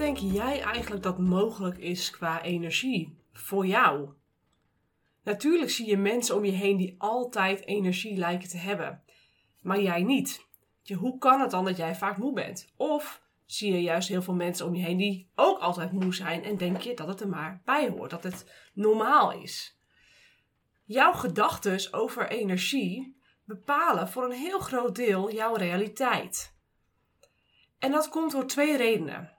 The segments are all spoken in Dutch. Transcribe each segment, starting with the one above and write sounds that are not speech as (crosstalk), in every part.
denk jij eigenlijk dat mogelijk is qua energie voor jou? Natuurlijk zie je mensen om je heen die altijd energie lijken te hebben, maar jij niet. Hoe kan het dan dat jij vaak moe bent? Of zie je juist heel veel mensen om je heen die ook altijd moe zijn en denk je dat het er maar bij hoort, dat het normaal is. Jouw gedachten over energie bepalen voor een heel groot deel jouw realiteit. En dat komt door twee redenen.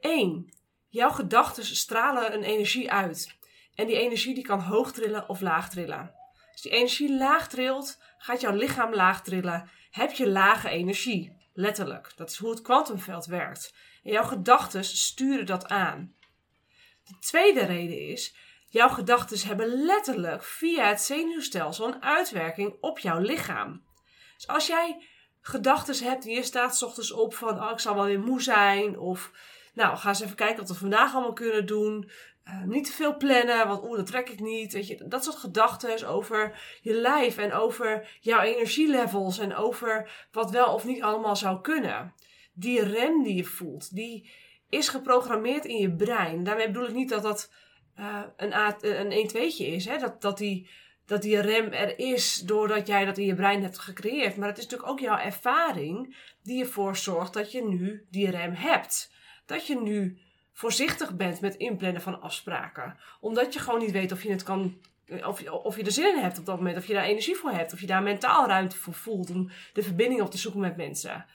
Eén, jouw gedachten stralen een energie uit. En die energie die kan hoog trillen of laag trillen. Als die energie laag trilt, gaat jouw lichaam laag trillen. Heb je lage energie. Letterlijk. Dat is hoe het kwantumveld werkt. En jouw gedachten sturen dat aan. De tweede reden is, jouw gedachten hebben letterlijk via het zenuwstelsel een uitwerking op jouw lichaam. Dus als jij gedachten hebt en je staat s ochtends op van, oh, ik zal wel weer moe zijn, of nou, ga eens even kijken wat we vandaag allemaal kunnen doen. Uh, niet te veel plannen, want oeh, dat trek ik niet. Weet je, dat soort gedachten over je lijf en over jouw energielevels en over wat wel of niet allemaal zou kunnen. Die rem die je voelt, die is geprogrammeerd in je brein. Daarmee bedoel ik niet dat dat uh, een, een 1 2 is. Hè? Dat, dat, die, dat die rem er is doordat jij dat in je brein hebt gecreëerd. Maar het is natuurlijk ook jouw ervaring die ervoor zorgt dat je nu die rem hebt. Dat je nu voorzichtig bent met inplannen van afspraken. Omdat je gewoon niet weet of je het kan. Of of je er zin in hebt op dat moment, of je daar energie voor hebt, of je daar mentaal ruimte voor voelt om de verbinding op te zoeken met mensen.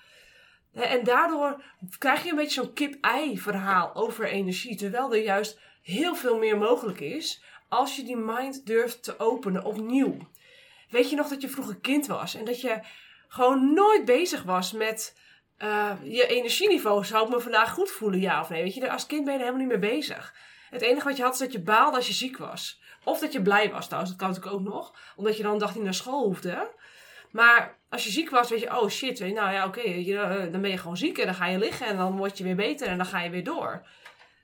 En daardoor krijg je een beetje zo'n kip-ei verhaal over energie, terwijl er juist heel veel meer mogelijk is als je die mind durft te openen opnieuw. Weet je nog dat je vroeger kind was en dat je gewoon nooit bezig was met uh, je energieniveau. Zou ik me vandaag goed voelen, ja of nee? Weet je, als kind ben je er helemaal niet mee bezig. Het enige wat je had is dat je baalde als je ziek was. Of dat je blij was trouwens, dat kan natuurlijk ook nog. Omdat je dan dacht niet naar school hoefde. Maar als je ziek was, weet je, oh shit, nou ja, oké, okay, dan ben je gewoon ziek en dan ga je liggen en dan word je weer beter en dan ga je weer door.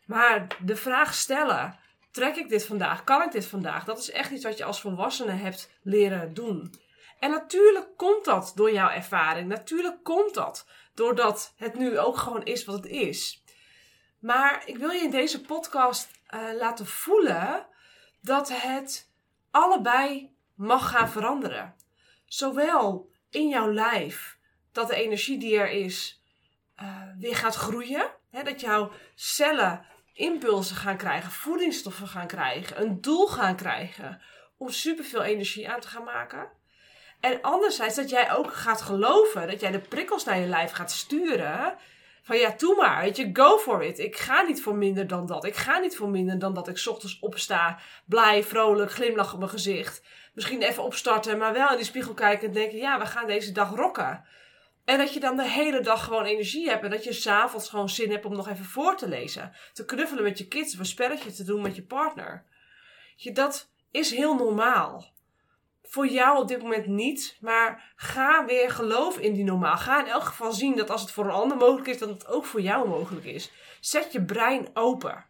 Maar de vraag stellen, trek ik dit vandaag? Kan ik dit vandaag? Dat is echt iets wat je als volwassene hebt leren doen. En natuurlijk komt dat door jouw ervaring. Natuurlijk komt dat doordat het nu ook gewoon is wat het is. Maar ik wil je in deze podcast uh, laten voelen dat het allebei mag gaan veranderen. Zowel in jouw lijf, dat de energie die er is uh, weer gaat groeien. Hè, dat jouw cellen impulsen gaan krijgen, voedingsstoffen gaan krijgen, een doel gaan krijgen om superveel energie aan te gaan maken. En anderzijds dat jij ook gaat geloven, dat jij de prikkels naar je lijf gaat sturen. Van ja, doe maar, je, go for it. Ik ga niet voor minder dan dat. Ik ga niet voor minder dan dat ik ochtends opsta, blij, vrolijk, glimlach op mijn gezicht. Misschien even opstarten, maar wel in die spiegel kijken en denken, ja, we gaan deze dag rocken. En dat je dan de hele dag gewoon energie hebt. En dat je s'avonds gewoon zin hebt om nog even voor te lezen. Te knuffelen met je kids of een spelletje te doen met je partner. Je, dat is heel normaal voor jou op dit moment niet. Maar ga weer geloof in die normaal. Ga in elk geval zien dat als het voor een ander mogelijk is, dat het ook voor jou mogelijk is. Zet je brein open.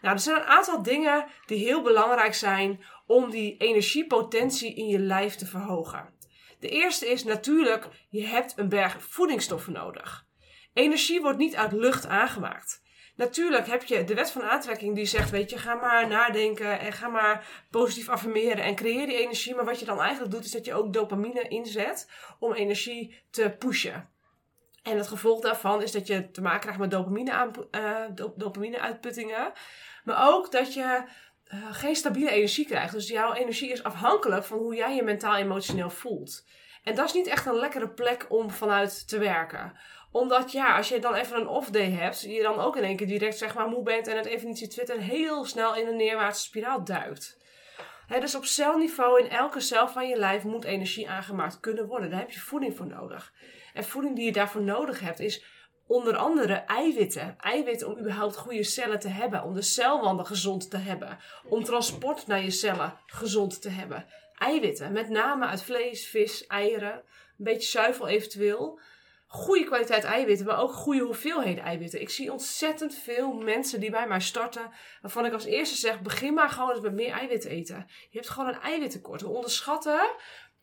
Nou, er zijn een aantal dingen die heel belangrijk zijn om die energiepotentie in je lijf te verhogen. De eerste is natuurlijk, je hebt een berg voedingsstoffen nodig. Energie wordt niet uit lucht aangemaakt. Natuurlijk heb je de wet van aantrekking die zegt, weet je, ga maar nadenken en ga maar positief affirmeren en creëer die energie. Maar wat je dan eigenlijk doet, is dat je ook dopamine inzet om energie te pushen. En het gevolg daarvan is dat je te maken krijgt met dopamine, dopamine uitputtingen. Maar ook dat je uh, geen stabiele energie krijgt. Dus jouw energie is afhankelijk van hoe jij je mentaal emotioneel voelt. En dat is niet echt een lekkere plek om vanuit te werken omdat ja, als je dan even een off day hebt, je dan ook in één keer direct zeg maar moe bent en het zitten en heel snel in een neerwaartse spiraal duikt. dus op celniveau in elke cel van je lijf moet energie aangemaakt kunnen worden. Daar heb je voeding voor nodig. En voeding die je daarvoor nodig hebt is onder andere eiwitten. Eiwitten om überhaupt goede cellen te hebben. Om de celwanden gezond te hebben. Om transport naar je cellen gezond te hebben. Eiwitten, met name uit vlees, vis, eieren. Een beetje zuivel eventueel goede kwaliteit eiwitten, maar ook goede hoeveelheden eiwitten. Ik zie ontzettend veel mensen die bij mij starten, waarvan ik als eerste zeg: begin maar gewoon eens met meer eiwitten eten. Je hebt gewoon een eiwittekort. We onderschatten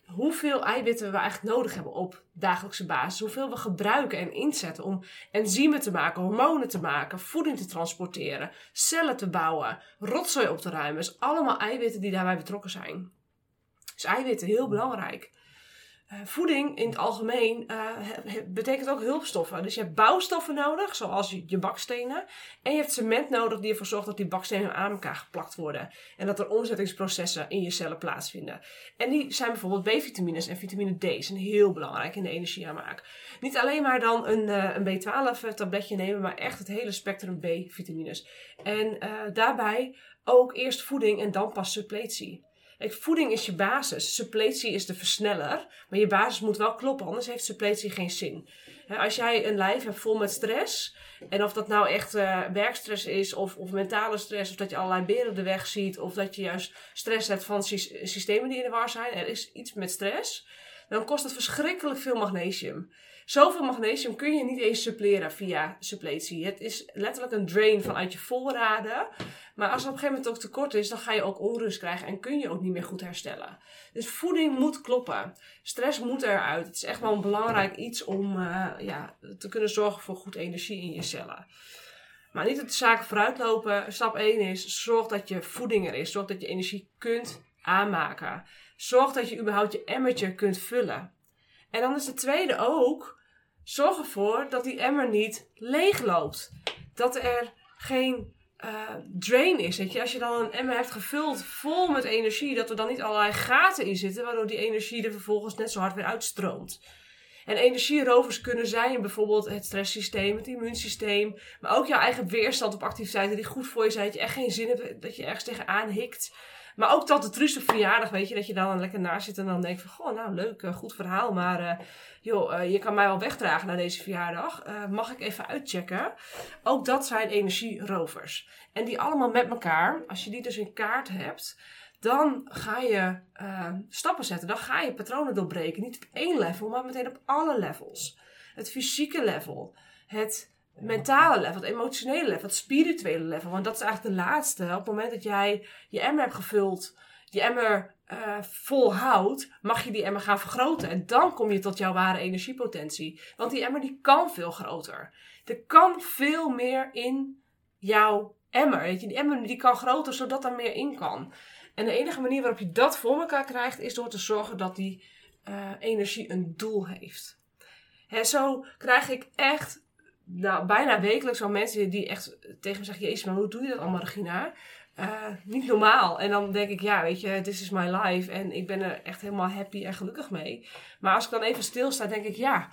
hoeveel eiwitten we eigenlijk nodig hebben op dagelijkse basis. Hoeveel we gebruiken en inzetten om enzymen te maken, hormonen te maken, voeding te transporteren, cellen te bouwen, rotzooi op te ruimen. Dus allemaal eiwitten die daarbij betrokken zijn. Dus eiwitten, heel belangrijk. Eh, voeding in het algemeen uh, betekent ook hulpstoffen. Dus je hebt bouwstoffen nodig, zoals je, bakstenen. En je hebt cement nodig die ervoor zorgt dat die bakstenen aan elkaar geplakt worden. En dat er omzettingsprocessen in je cellen plaatsvinden. En die zijn bijvoorbeeld B-vitamines en vitamine D. zijn heel belangrijk in de energieaanmaak. Niet alleen maar dan een, uh, een B12 tabletje nemen, maar echt het hele spectrum B-vitamines. En daarbij ook eerst voeding en dan pas suppletie voeding is je basis. Suppletie is de versneller. Maar je basis moet wel kloppen, anders heeft suppletie geen zin. als jij een lijf hebt vol met stress, en of dat nou echt uh, werkstress is, of, of mentale stress, of dat je allerlei beren de weg ziet, of dat je juist stress hebt van systemen die in de war zijn, er is iets met stress, dan kost het verschrikkelijk veel magnesium. Zoveel magnesium kun je niet eens suppleren via suppletie. Het is letterlijk een drain vanuit je voorraden. Maar als er op een gegeven moment ook tekort is, dan ga je ook onrust krijgen en kun je ook niet meer goed herstellen. Dus voeding moet kloppen. Stress moet eruit. Het is echt wel een belangrijk iets om uh, ja, te kunnen zorgen voor goed energie in je cellen. Maar niet dat de zaken vooruitlopen. Stap 1 is: zorg dat je voeding er is. Zorg dat je energie kunt aanmaken. Zorg dat je überhaupt je emmertje kunt vullen. En dan is de tweede ook: zorg ervoor dat die emmer niet leeg loopt. Dat er geen uh, drain is. Weet je? Als je dan een emmer hebt gevuld vol met energie, dat er dan niet allerlei gaten in zitten, waardoor die energie er vervolgens net zo hard weer uitstroomt. En energierovers kunnen zijn bijvoorbeeld het stresssysteem, het immuunsysteem, maar ook jouw eigen weerstand op activiteiten die goed voor je zijn, dat je echt geen zin hebt, dat je ergens tegenaan hikt. Maar ook het Truus op verjaardag, weet je, dat je dan lekker naast zit en dan denkt van, goh, nou leuk, uh, goed verhaal, maar uh, joh, uh, je kan mij wel wegdragen naar deze verjaardag. mag ik even uitchecken? Ook dat zijn energierovers. En die allemaal met elkaar, als je die dus in kaart hebt, dan ga je stappen zetten. Dan ga je patronen doorbreken. Niet op één level, maar meteen op alle levels. Het fysieke level. Het mentale level, het emotionele level, het spirituele level. Want dat is eigenlijk de laatste. Op het moment dat jij je emmer hebt gevuld, je emmer uh, vol houdt, mag je die emmer gaan vergroten. En dan kom je tot jouw ware energiepotentie. Want die emmer die kan veel groter. Er kan veel meer in jouw emmer. Je? Die emmer die kan groter, zodat er meer in kan. En de enige manier waarop je dat voor elkaar krijgt, is door te zorgen dat die uh, energie een doel heeft. He, zo krijg ik echt nou, bijna wekelijks al mensen die echt tegen me zeggen: Jezus, maar hoe doe je dat allemaal, Regina? Uh, niet normaal. En dan denk ik, ja, weet je, this is my life. En ik ben er echt helemaal happy en gelukkig mee. Maar als ik dan even stilsta, denk ik, ja,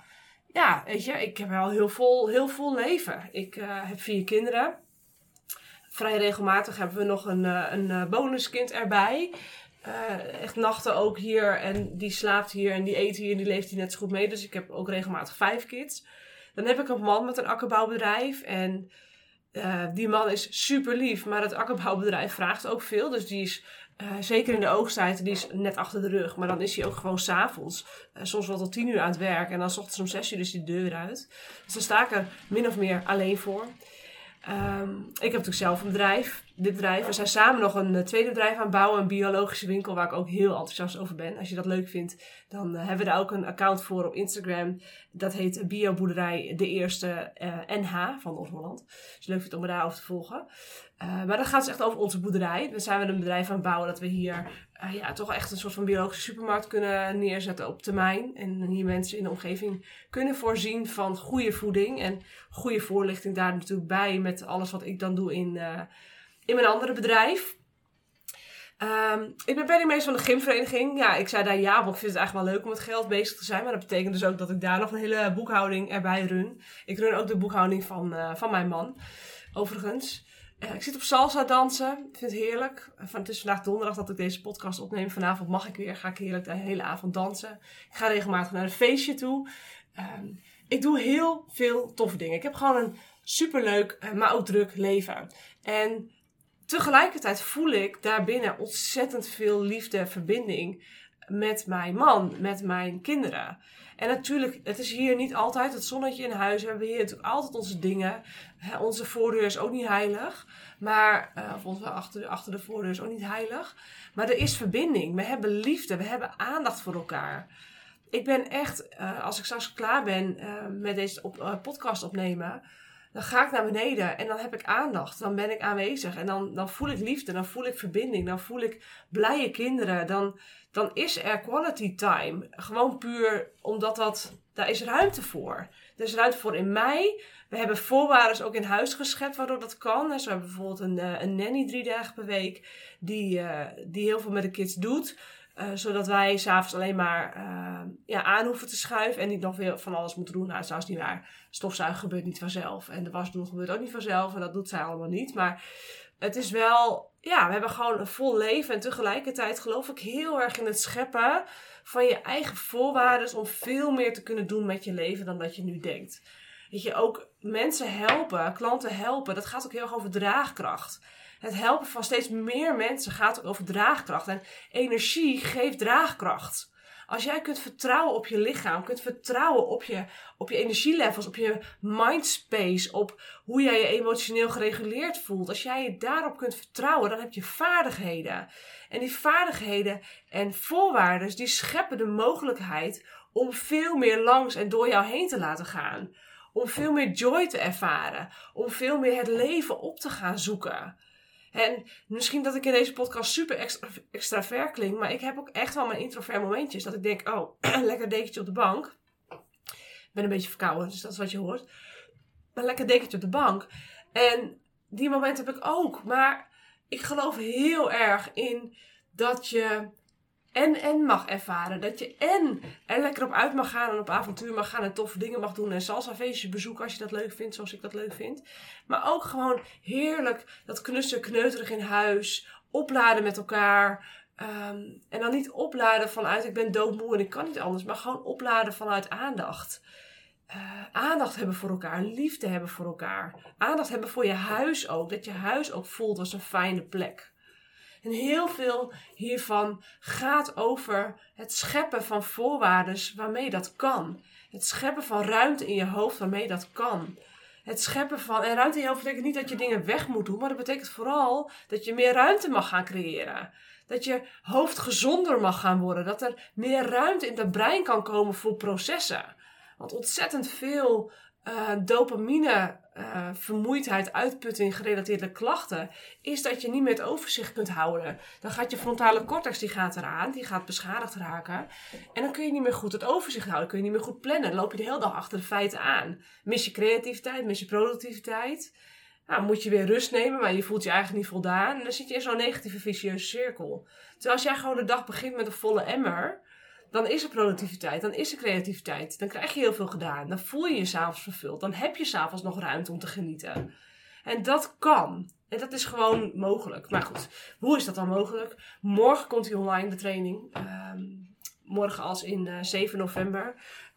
ja, weet je, ik heb wel heel vol, heel vol leven. Ik uh, heb vier kinderen. Vrij regelmatig hebben we nog een, uh, een bonuskind erbij. echt nachten ook hier. En die slaapt hier en die eet hier en die leeft hier net zo goed mee. Dus ik heb ook regelmatig vijf kids. Dan heb ik een man met een akkerbouwbedrijf. En uh, die man is super lief, maar het akkerbouwbedrijf vraagt ook veel. Dus die is uh, zeker in de oogsttijd, die is net achter de rug. Maar dan is hij ook gewoon s'avonds, uh, soms wel tot tien uur aan het werk. En dan s ochtends om zes uur is die deur uit. Dus dan sta ik er min of meer alleen voor. Um, ik heb natuurlijk zelf een bedrijf, dit bedrijf. We zijn samen nog een tweede bedrijf aan het bouwen, een biologische winkel, waar ik ook heel enthousiast over ben. Als je dat leuk vindt, dan hebben we daar ook een account voor op Instagram. Dat heet Bioboerderij De Eerste NH van Noord-Holland. Dus leuk vindt om me daarover te volgen. Maar dat gaat dus echt over onze boerderij. We zijn we een bedrijf aan het bouwen dat we hier ja, toch echt een soort van biologische supermarkt kunnen neerzetten op termijn. En hier mensen in de omgeving kunnen voorzien van goede voeding en goede voorlichting daar natuurlijk bij met alles wat ik dan doe in, in mijn andere bedrijf. Um, ik ben penningmeester van de gymvereniging. Ja, ik zei daar ja, want ik vind het eigenlijk wel leuk om met geld bezig te zijn. Maar dat betekent dus ook dat ik daar nog een hele boekhouding erbij run. Ik run ook de boekhouding van, uh, van mijn man, overigens. Uh, ik zit op salsa dansen. Ik vind het heerlijk. Van, het is vandaag donderdag dat ik deze podcast opneem. Vanavond mag ik weer. Ga ik heerlijk de hele avond dansen. Ik ga regelmatig naar een feestje toe. Um, ik doe heel veel toffe dingen. Ik heb gewoon een superleuk, uh, maar ook druk leven. En tegelijkertijd voel ik daarbinnen ontzettend veel liefde, verbinding. met mijn man, met mijn kinderen. En natuurlijk, het is hier niet altijd het zonnetje in huis. We hebben hier natuurlijk altijd onze dingen. onze voordeur is ook niet heilig. Maar, uh, of onze achter, achter de voordeur is ook niet heilig. Maar er is verbinding. We hebben liefde. We hebben aandacht voor elkaar. Ik ben echt, uh, als ik straks klaar ben uh, met deze podcast opnemen dan ga ik naar beneden en dan heb ik aandacht. Dan ben ik aanwezig en dan, dan voel ik liefde, dan voel ik verbinding, dan voel ik blije kinderen. Dan, dan is er quality time. Gewoon puur omdat dat, daar is ruimte voor. Er is ruimte voor in mij. We hebben voorwaarden ook in huis geschept waardoor dat kan. Hebben we bijvoorbeeld een, eh, een nanny drie dagen per week die, uh, die heel veel met de kids doet. Uh, zodat wij s'avonds alleen maar uh, ja, aan hoeven te schuiven en niet nog weer van alles moeten doen. Nou, dat is niet waar. Stofzuigen gebeurt niet vanzelf. En de was doen gebeurt ook niet vanzelf. En dat doet zij allemaal niet. Maar het is wel, ja, we hebben gewoon een vol leven. En tegelijkertijd geloof ik heel erg in het scheppen van je eigen voorwaarden. Om veel meer te kunnen doen met je leven dan dat je nu denkt. Weet je, ook mensen helpen, klanten helpen. Dat gaat ook heel erg over draagkracht het helpen van steeds meer mensen gaat ook over draagkracht. En energie geeft draagkracht. Als jij kunt vertrouwen op je lichaam, kunt vertrouwen op je, op je energielevels, op je mindspace, op hoe jij je emotioneel gereguleerd voelt. Als jij je daarop kunt vertrouwen, dan heb je vaardigheden. En die vaardigheden en voorwaarden, die scheppen de mogelijkheid om veel meer langs en door jou heen te laten gaan. Om veel meer joy te ervaren. Om veel meer het leven op te gaan zoeken. En misschien dat ik in deze podcast super extra, klink, maar ik heb ook echt wel mijn introvert momentjes. Dat ik denk, oh, (clears throat) lekker dekentje op de bank. Ik ben een beetje verkouden, dus dat is wat je hoort. Maar lekker dekentje op de bank. En die momenten heb ik ook. Maar ik geloof heel erg in dat je en en mag ervaren. Dat je en er lekker op uit mag gaan en op avontuur mag gaan en toffe dingen mag doen en salsa feestjes bezoeken als je dat leuk vindt, zoals ik dat leuk vind. Maar ook gewoon heerlijk dat knussen, kneuterig in huis, opladen met elkaar. Um, en dan niet opladen vanuit ik ben doodmoe en ik kan niet anders, maar gewoon opladen vanuit aandacht. Uh, aandacht hebben voor elkaar, liefde hebben voor elkaar. Aandacht hebben voor je huis ook. Dat je huis ook voelt als een fijne plek. En heel veel hiervan gaat over het scheppen van voorwaarden waarmee dat kan. Het scheppen van ruimte in je hoofd waarmee dat kan. Het scheppen van, en ruimte in je hoofd betekent niet dat je dingen weg moet doen, maar dat betekent vooral dat je meer ruimte mag gaan creëren. Dat je hoofd gezonder mag gaan worden. Dat er meer ruimte in het brein kan komen voor processen. Want ontzettend veel uh, dopamine, uh, vermoeidheid, uitputting gerelateerde klachten, is dat je niet meer het overzicht kunt houden. Dan gaat je frontale cortex, die gaat eraan, die gaat beschadigd raken. En dan kun je niet meer goed het overzicht houden, kun je niet meer goed plannen. Dan loop je de hele dag achter de feiten aan. Mis je creativiteit, mis je productiviteit. Nou, moet je weer rust nemen, maar je voelt je eigenlijk niet voldaan. En dan zit je in zo'n negatieve vicieuze cirkel. Terwijl als jij gewoon de dag begint met een volle emmer, dan is er productiviteit, dan is er creativiteit. Dan krijg je heel veel gedaan. Dan voel je je s'avonds vervuld. Dan heb je s'avonds nog ruimte om te genieten. En dat kan. En dat is gewoon mogelijk. Maar goed, hoe is dat dan mogelijk? Morgen komt hij online, de training. Ehm, morgen als in uh, eh, 7 november.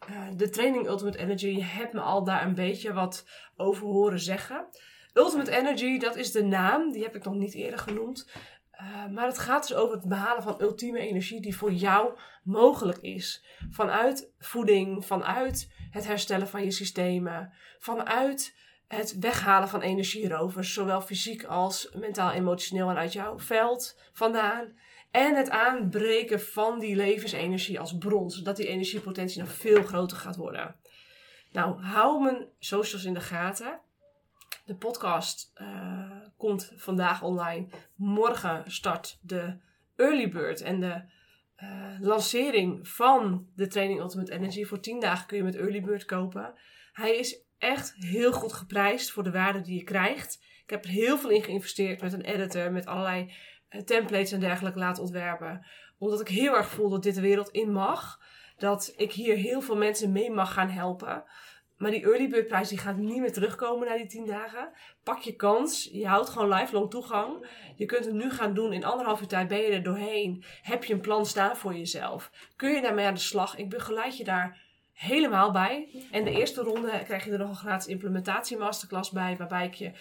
Uh, de training Ultimate Energy. Je hebt me al daar een beetje wat over horen zeggen. Ultimate Energy, dat is de naam. Die heb ik nog niet eerder genoemd. Uh, maar het gaat dus over het behalen van ultieme energie die voor jou mogelijk is. Vanuit voeding, vanuit het herstellen van je systemen, vanuit het weghalen van energierovers, zowel fysiek als mentaal, emotioneel en uit jouw veld vandaan. En het aanbreken van die levensenergie als bron, zodat die energiepotentie nog veel groter gaat worden. Nou, hou mijn socials in de gaten. De podcast uh, komt vandaag online. Morgen start de early bird en de uh, lancering van de training Ultimate Energy. Voor 10 dagen kun je met early bird kopen. Hij is echt heel goed geprijsd voor de waarde die je krijgt. Ik heb er heel veel in geïnvesteerd met een editor, met allerlei uh, templates en dergelijke laten ontwerpen. Omdat ik heel erg voel dat dit de wereld in mag. Dat ik hier heel veel mensen mee mag gaan helpen. Maar die early bird prijs die gaat niet meer terugkomen na die 10 dagen. Pak je kans. Je houdt gewoon lifelong toegang. Je kunt het nu gaan doen. In anderhalf uur tijd ben je er doorheen. Heb je een plan staan voor jezelf. Kun je daarmee aan de slag. Ik begeleid je daar helemaal bij. En de eerste ronde krijg je er nog een gratis implementatie masterclass bij. Waarbij ik je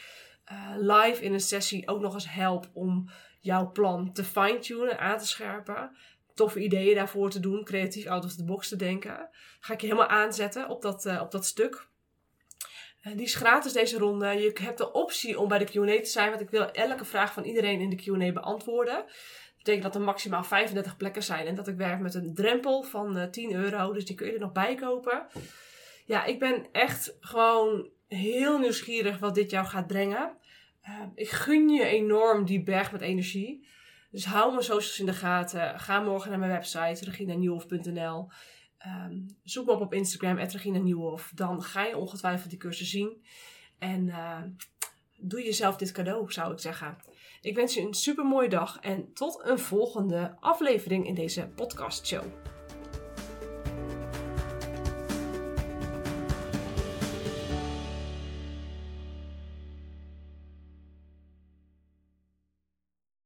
uh, live in een sessie ook nog eens help om jouw plan te fine-tunen, aan te scherpen toffe ideeën daarvoor te doen, creatief out of the box te denken. Ga ik je helemaal aanzetten op dat, op dat stuk. die is gratis deze ronde. Je hebt de optie om bij de Q&A te zijn, want ik wil elke vraag van iedereen in de Q&A beantwoorden. Dat betekent dat er maximaal 35 plekken zijn en dat ik werk met een drempel van 10 euro, dus die kun je er nog bij kopen. Ja, ik ben echt gewoon heel nieuwsgierig wat dit jou gaat brengen. Ehm, ik gun je enorm die berg met energie. Dus hou mijn socials in de gaten. Ga morgen naar mijn website reginanieuwhof.nl. Um, zoek me op op Instagram, Regina Nieuwhof. Dan ga je ongetwijfeld die cursus zien. En uh, doe jezelf dit cadeau, zou ik zeggen. Ik wens je een super mooie dag en tot een volgende aflevering in deze podcast show.